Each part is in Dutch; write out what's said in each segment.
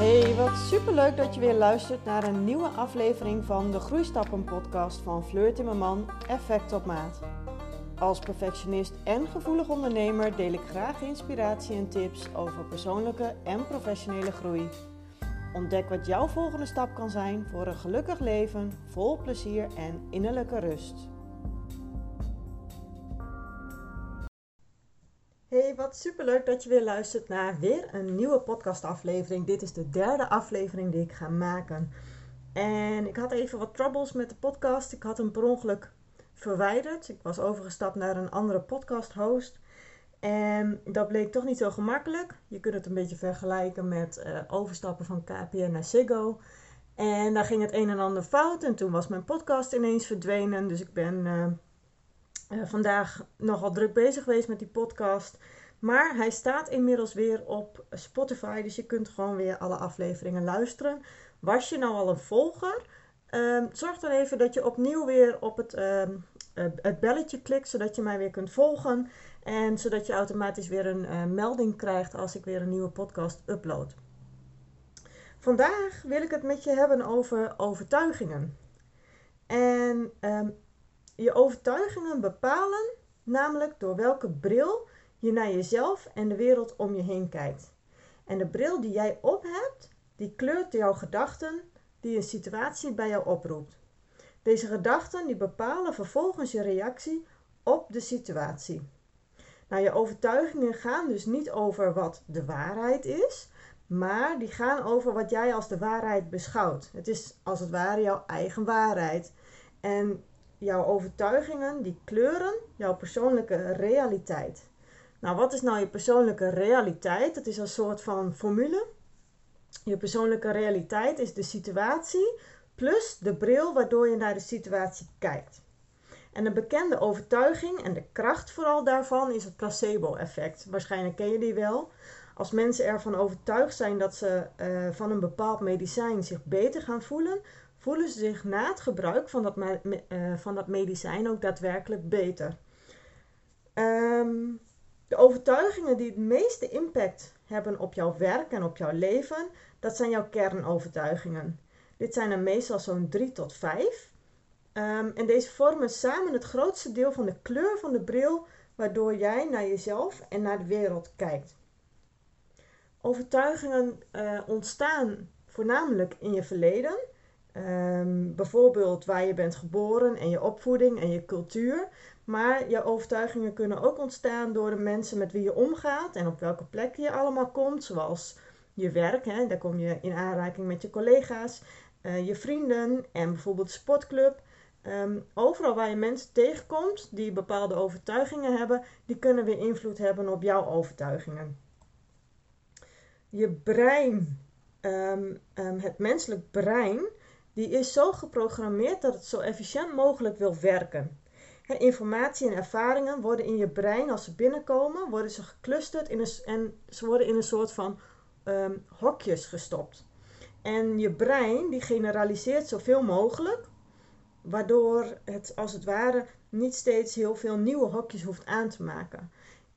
Hey, wat superleuk dat je weer luistert naar een nieuwe aflevering van de Groeistappen podcast van Fleur Timmerman, Effect op Maat. Als perfectionist en gevoelig ondernemer deel ik graag inspiratie en tips over persoonlijke en professionele groei. Ontdek wat jouw volgende stap kan zijn voor een gelukkig leven, vol plezier en innerlijke rust. Hey, wat superleuk dat je weer luistert naar weer een nieuwe podcastaflevering. Dit is de derde aflevering die ik ga maken. En ik had even wat troubles met de podcast. Ik had hem per ongeluk verwijderd. Ik was overgestapt naar een andere podcast host. En dat bleek toch niet zo gemakkelijk. Je kunt het een beetje vergelijken met uh, overstappen van KPN naar Ziggo. En daar ging het een en ander fout. En toen was mijn podcast ineens verdwenen. Dus ik ben uh, uh, vandaag nogal druk bezig geweest met die podcast. Maar hij staat inmiddels weer op Spotify. Dus je kunt gewoon weer alle afleveringen luisteren. Was je nou al een volger? Um, zorg dan even dat je opnieuw weer op het, um, het belletje klikt. Zodat je mij weer kunt volgen. En zodat je automatisch weer een uh, melding krijgt als ik weer een nieuwe podcast upload. Vandaag wil ik het met je hebben over overtuigingen. En um, je overtuigingen bepalen namelijk door welke bril je naar jezelf en de wereld om je heen kijkt. En de bril die jij op hebt, die kleurt jouw gedachten die een situatie bij jou oproept. Deze gedachten die bepalen vervolgens je reactie op de situatie. Nou, je overtuigingen gaan dus niet over wat de waarheid is, maar die gaan over wat jij als de waarheid beschouwt. Het is als het ware jouw eigen waarheid. En jouw overtuigingen die kleuren jouw persoonlijke realiteit. Nou, wat is nou je persoonlijke realiteit? Dat is een soort van formule. Je persoonlijke realiteit is de situatie plus de bril waardoor je naar de situatie kijkt. En een bekende overtuiging en de kracht vooral daarvan is het placebo-effect. Waarschijnlijk ken je die wel. Als mensen ervan overtuigd zijn dat ze uh, van een bepaald medicijn zich beter gaan voelen, voelen ze zich na het gebruik van dat, uh, van dat medicijn ook daadwerkelijk beter. Um, de overtuigingen die het meeste impact hebben op jouw werk en op jouw leven, dat zijn jouw kernovertuigingen. Dit zijn er meestal zo'n 3 tot 5. Um, en deze vormen samen het grootste deel van de kleur van de bril waardoor jij naar jezelf en naar de wereld kijkt. Overtuigingen uh, ontstaan voornamelijk in je verleden. Um, bijvoorbeeld waar je bent geboren en je opvoeding en je cultuur. Maar je overtuigingen kunnen ook ontstaan door de mensen met wie je omgaat en op welke plek je allemaal komt, zoals je werk, hè, daar kom je in aanraking met je collega's, uh, je vrienden en bijvoorbeeld sportclub. Um, overal waar je mensen tegenkomt die bepaalde overtuigingen hebben, die kunnen weer invloed hebben op jouw overtuigingen. Je brein, um, het menselijk brein, die is zo geprogrammeerd dat het zo efficiënt mogelijk wil werken. Informatie en ervaringen worden in je brein, als ze binnenkomen, worden ze geclusterd in een, en ze worden in een soort van um, hokjes gestopt. En je brein die generaliseert zoveel mogelijk, waardoor het als het ware niet steeds heel veel nieuwe hokjes hoeft aan te maken.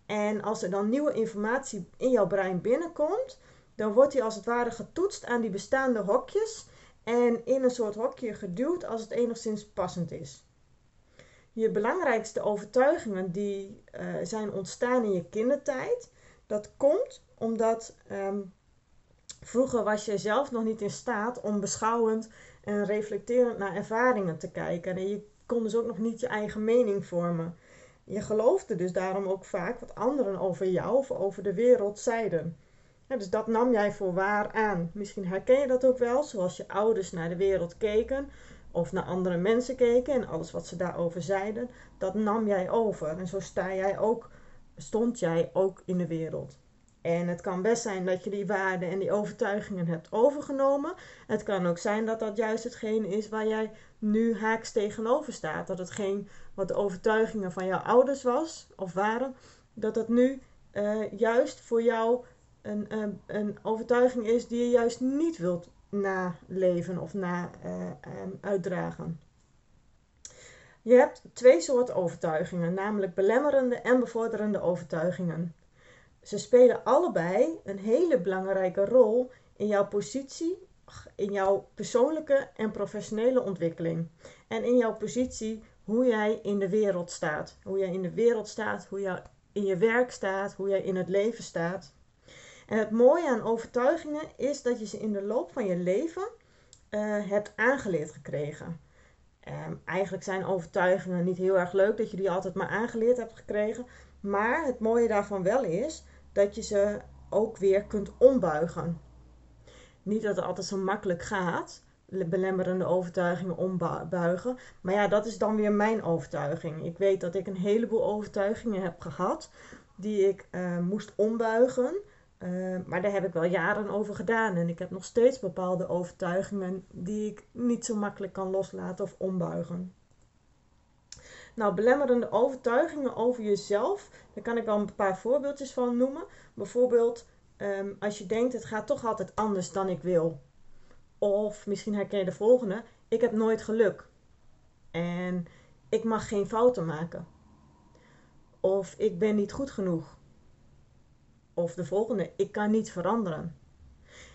En als er dan nieuwe informatie in jouw brein binnenkomt, dan wordt die als het ware getoetst aan die bestaande hokjes en in een soort hokje geduwd als het enigszins passend is je belangrijkste overtuigingen die uh, zijn ontstaan in je kindertijd. Dat komt omdat um, vroeger was je zelf nog niet in staat om beschouwend en reflecterend naar ervaringen te kijken. En je kon dus ook nog niet je eigen mening vormen. Je geloofde dus daarom ook vaak wat anderen over jou of over de wereld zeiden. Dus dat nam jij voor waar aan. Misschien herken je dat ook wel, zoals je ouders naar de wereld keken of naar andere mensen keken en alles wat ze daarover zeiden, dat nam jij over. En zo sta jij ook, stond jij ook in de wereld. En het kan best zijn dat je die waarden en die overtuigingen hebt overgenomen. Het kan ook zijn dat dat juist hetgeen is waar jij nu haaks tegenover staat. Dat hetgeen wat de overtuigingen van jouw ouders was of waren, dat dat nu uh, juist voor jou een, een, een overtuiging is die je juist niet wilt naleven of na uh, um, uitdragen. Je hebt twee soorten overtuigingen, namelijk belemmerende en bevorderende overtuigingen. Ze spelen allebei een hele belangrijke rol in jouw positie, in jouw persoonlijke en professionele ontwikkeling. En in jouw positie hoe jij in de wereld staat. Hoe jij in de wereld staat, hoe jij in je werk staat, hoe jij in het leven staat. En het mooie aan overtuigingen is dat je ze in de loop van je leven uh, hebt aangeleerd gekregen. Um, eigenlijk zijn overtuigingen niet heel erg leuk dat je die altijd maar aangeleerd hebt gekregen. Maar het mooie daarvan wel is dat je ze ook weer kunt ombuigen. Niet dat het altijd zo makkelijk gaat, belemmerende overtuigingen ombuigen. Maar ja, dat is dan weer mijn overtuiging. Ik weet dat ik een heleboel overtuigingen heb gehad die ik uh, moest ombuigen. Uh, maar daar heb ik wel jaren over gedaan. En ik heb nog steeds bepaalde overtuigingen die ik niet zo makkelijk kan loslaten of ombuigen. Nou, belemmerende overtuigingen over jezelf, daar kan ik wel een paar voorbeeldjes van noemen. Bijvoorbeeld, um, als je denkt, het gaat toch altijd anders dan ik wil. Of misschien herken je de volgende, ik heb nooit geluk. En ik mag geen fouten maken. Of ik ben niet goed genoeg. Of de volgende, ik kan niet veranderen.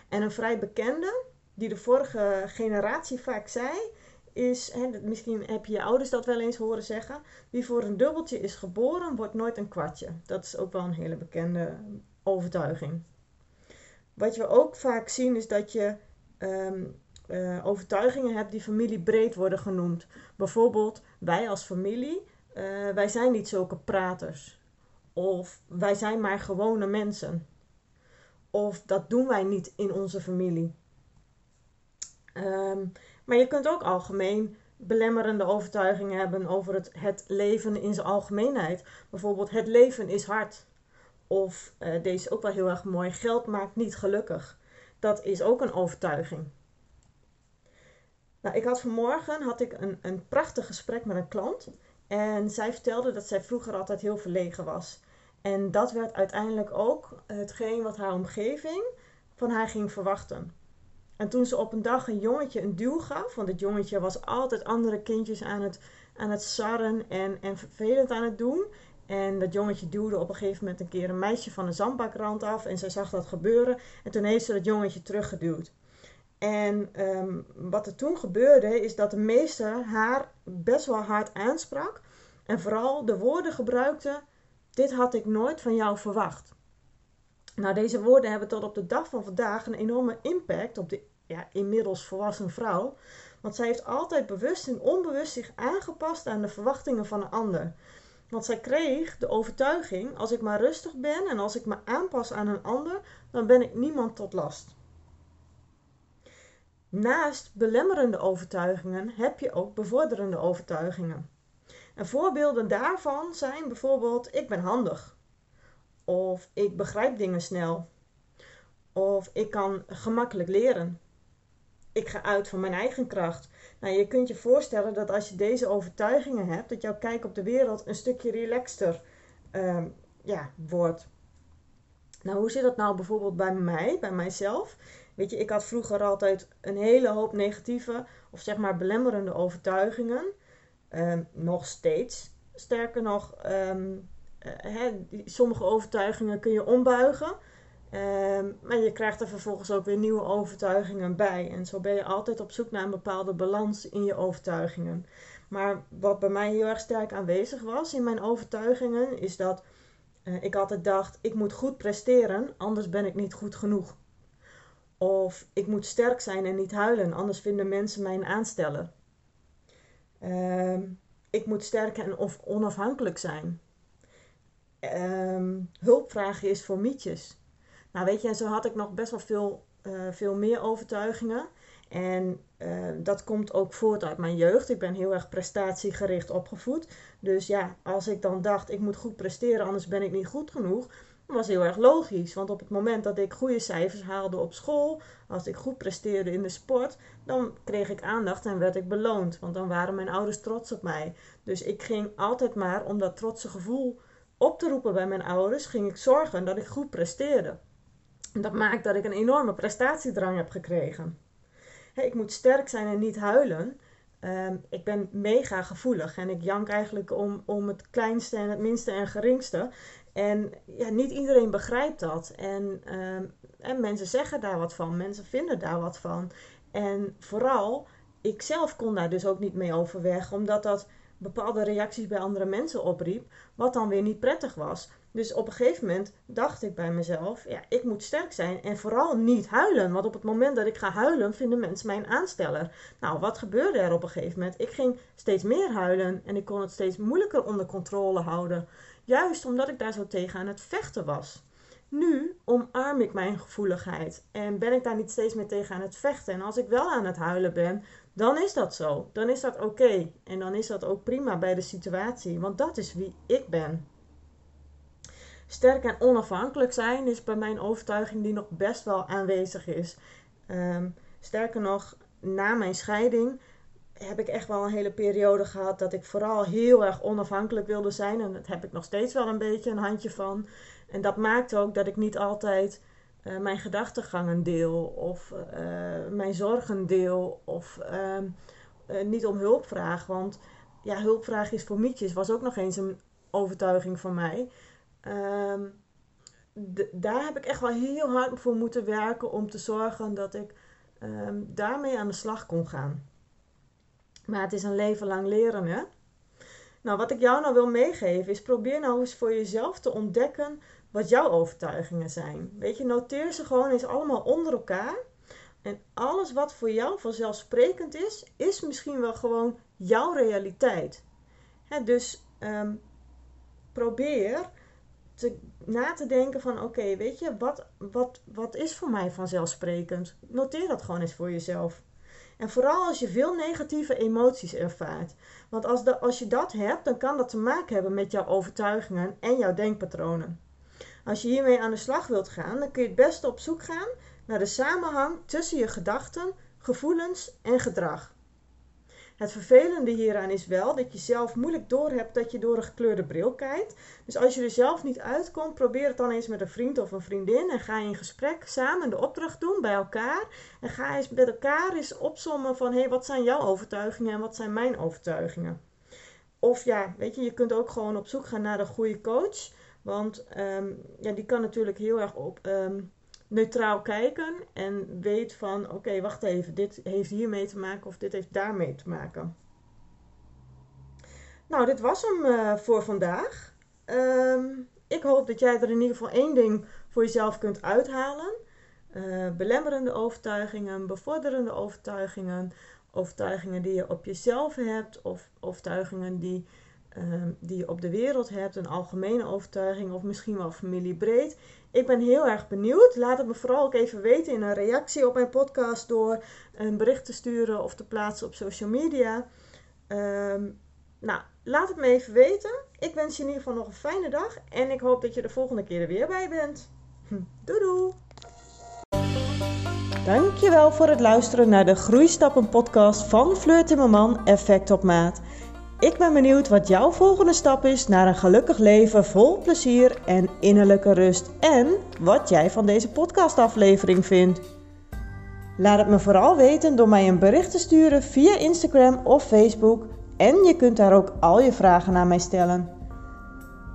En een vrij bekende, die de vorige generatie vaak zei, is, hè, misschien heb je je ouders dat wel eens horen zeggen, wie voor een dubbeltje is geboren, wordt nooit een kwartje. Dat is ook wel een hele bekende overtuiging. Wat we ook vaak zien is dat je um, uh, overtuigingen hebt die familiebreed worden genoemd. Bijvoorbeeld, wij als familie, uh, wij zijn niet zulke praters. Of wij zijn maar gewone mensen. Of dat doen wij niet in onze familie. Um, maar je kunt ook algemeen belemmerende overtuigingen hebben over het, het leven in zijn algemeenheid. Bijvoorbeeld, het leven is hard. Of uh, deze ook wel heel erg mooi: geld maakt niet gelukkig. Dat is ook een overtuiging. Nou, ik had vanmorgen had ik een, een prachtig gesprek met een klant. En zij vertelde dat zij vroeger altijd heel verlegen was. En dat werd uiteindelijk ook hetgeen wat haar omgeving van haar ging verwachten. En toen ze op een dag een jongetje een duw gaf, want het jongetje was altijd andere kindjes aan het, aan het sarren en, en vervelend aan het doen. En dat jongetje duwde op een gegeven moment een keer een meisje van de zandbakrand af en zij zag dat gebeuren. En toen heeft ze dat jongetje teruggeduwd. En um, wat er toen gebeurde is dat de meester haar best wel hard aansprak. En vooral de woorden gebruikte: Dit had ik nooit van jou verwacht. Nou, deze woorden hebben tot op de dag van vandaag een enorme impact op de ja, inmiddels volwassen vrouw. Want zij heeft altijd bewust en onbewust zich aangepast aan de verwachtingen van een ander. Want zij kreeg de overtuiging: als ik maar rustig ben en als ik me aanpas aan een ander, dan ben ik niemand tot last. Naast belemmerende overtuigingen heb je ook bevorderende overtuigingen. En voorbeelden daarvan zijn bijvoorbeeld: ik ben handig. Of ik begrijp dingen snel. Of ik kan gemakkelijk leren. Ik ga uit van mijn eigen kracht. Nou, je kunt je voorstellen dat als je deze overtuigingen hebt, dat jouw kijk op de wereld een stukje relaxter uh, ja, wordt. Nou, hoe zit dat nou bijvoorbeeld bij mij, bij mijzelf? Weet je, ik had vroeger altijd een hele hoop negatieve of zeg maar belemmerende overtuigingen. Um, nog steeds. Sterker nog, um, sommige overtuigingen kun je ombuigen. Um, maar je krijgt er vervolgens ook weer nieuwe overtuigingen bij. En zo ben je altijd op zoek naar een bepaalde balans in je overtuigingen. Maar wat bij mij heel erg sterk aanwezig was in mijn overtuigingen, is dat uh, ik altijd dacht: ik moet goed presteren, anders ben ik niet goed genoeg. Of ik moet sterk zijn en niet huilen, anders vinden mensen mij een aansteller. Uh, ik moet sterk en of onafhankelijk zijn. Um, is voor mietjes. Nou weet je, en zo had ik nog best wel veel, uh, veel meer overtuigingen. En uh, dat komt ook voort uit mijn jeugd. Ik ben heel erg prestatiegericht opgevoed. Dus ja, als ik dan dacht, ik moet goed presteren, anders ben ik niet goed genoeg. Was heel erg logisch. Want op het moment dat ik goede cijfers haalde op school, als ik goed presteerde in de sport, dan kreeg ik aandacht en werd ik beloond. Want dan waren mijn ouders trots op mij. Dus ik ging altijd maar om dat trotse gevoel op te roepen bij mijn ouders, ging ik zorgen dat ik goed presteerde. Dat maakt dat ik een enorme prestatiedrang heb gekregen. ik moet sterk zijn en niet huilen. Ehm, ik ben mega gevoelig en ik jank eigenlijk om, om het kleinste en het minste en geringste. En ja, niet iedereen begrijpt dat. En, ehm, en mensen zeggen daar wat van, mensen vinden daar wat van. En vooral, ik zelf kon daar dus ook niet mee overweg, omdat dat bepaalde reacties bij andere mensen opriep, wat dan weer niet prettig was. Dus op een gegeven moment dacht ik bij mezelf, ja, ik moet sterk zijn en vooral niet huilen. Want op het moment dat ik ga huilen, vinden mensen mij een aansteller. Nou, wat gebeurde er op een gegeven moment? Ik ging steeds meer huilen en ik kon het steeds moeilijker onder controle houden. Juist omdat ik daar zo tegen aan het vechten was. Nu omarm ik mijn gevoeligheid en ben ik daar niet steeds meer tegen aan het vechten. En als ik wel aan het huilen ben, dan is dat zo. Dan is dat oké. En dan is dat ook prima bij de situatie, want dat is wie ik ben. Sterk en onafhankelijk zijn is bij mijn overtuiging die nog best wel aanwezig is. Um, sterker nog, na mijn scheiding heb ik echt wel een hele periode gehad dat ik vooral heel erg onafhankelijk wilde zijn. En dat heb ik nog steeds wel een beetje een handje van. En dat maakt ook dat ik niet altijd uh, mijn gedachtegangen deel of uh, mijn zorgen deel of uh, niet om hulp vraag. Want ja, hulpvraag is voor mietjes was ook nog eens een overtuiging van mij. Ehm, daar heb ik echt wel heel hard voor moeten werken om te zorgen dat ik ehm, daarmee aan de slag kon gaan. Maar het is een leven lang leren, hè? Nou, wat ik jou nou wil meegeven is probeer nou eens voor jezelf te ontdekken wat jouw overtuigingen zijn. Weet je, noteer ze gewoon eens allemaal onder elkaar. En alles wat voor jou vanzelfsprekend is, is misschien wel gewoon jouw realiteit. Dus ehm, probeer te, na te denken van oké, weet je, wat, wat, wat is voor mij vanzelfsprekend? Noteer dat gewoon eens voor jezelf. En vooral als je veel negatieve emoties ervaart. Want als, de, als je dat hebt, dan kan dat te maken hebben met jouw overtuigingen en jouw denkpatronen. Als je hiermee aan de slag wilt gaan, dan kun je het beste op zoek gaan naar de samenhang tussen je gedachten, gevoelens en gedrag. Het vervelende hieraan is wel dat je zelf moeilijk doorhebt dat je door een gekleurde bril kijkt. Dus als je er zelf niet uitkomt, probeer het dan eens met een vriend of een vriendin en ga in gesprek samen de opdracht doen bij elkaar. En ga eens met elkaar eens opsommen van hé, hey, wat zijn jouw overtuigingen en wat zijn mijn overtuigingen. Of ja, weet je, je kunt ook gewoon op zoek gaan naar een goede coach. Want um, ja, die kan natuurlijk heel erg op, um, neutraal kijken en weet van oké, wacht even, dit heeft hiermee te maken of dit heeft daarmee te maken. Nou, dit was hem uh, voor vandaag. Um, ik hoop dat jij er in ieder geval één ding voor jezelf kunt uithalen. Uh, belemmerende overtuigingen, bevorderende overtuigingen, overtuigingen die je op jezelf hebt of overtuigingen die Ehm, die je op de wereld hebt, een algemene overtuiging of misschien wel familiebreed. Ik ben heel erg benieuwd. Laat het me vooral ook even weten in een reactie op mijn podcast door een bericht te sturen of te plaatsen op social media. Ehm, nou, laat het me even weten. Ik wens je in ieder geval nog een fijne dag en ik hoop dat je de volgende keer er weer bij bent. Doei doei! Dankjewel voor het luisteren naar de Groeistappen podcast van Fleur Timmerman Effect op Maat. Ik ben benieuwd wat jouw volgende stap is naar een gelukkig leven vol plezier en innerlijke rust. En wat jij van deze podcastaflevering vindt. Laat het me vooral weten door mij een bericht te sturen via Instagram of Facebook. En je kunt daar ook al je vragen aan mij stellen.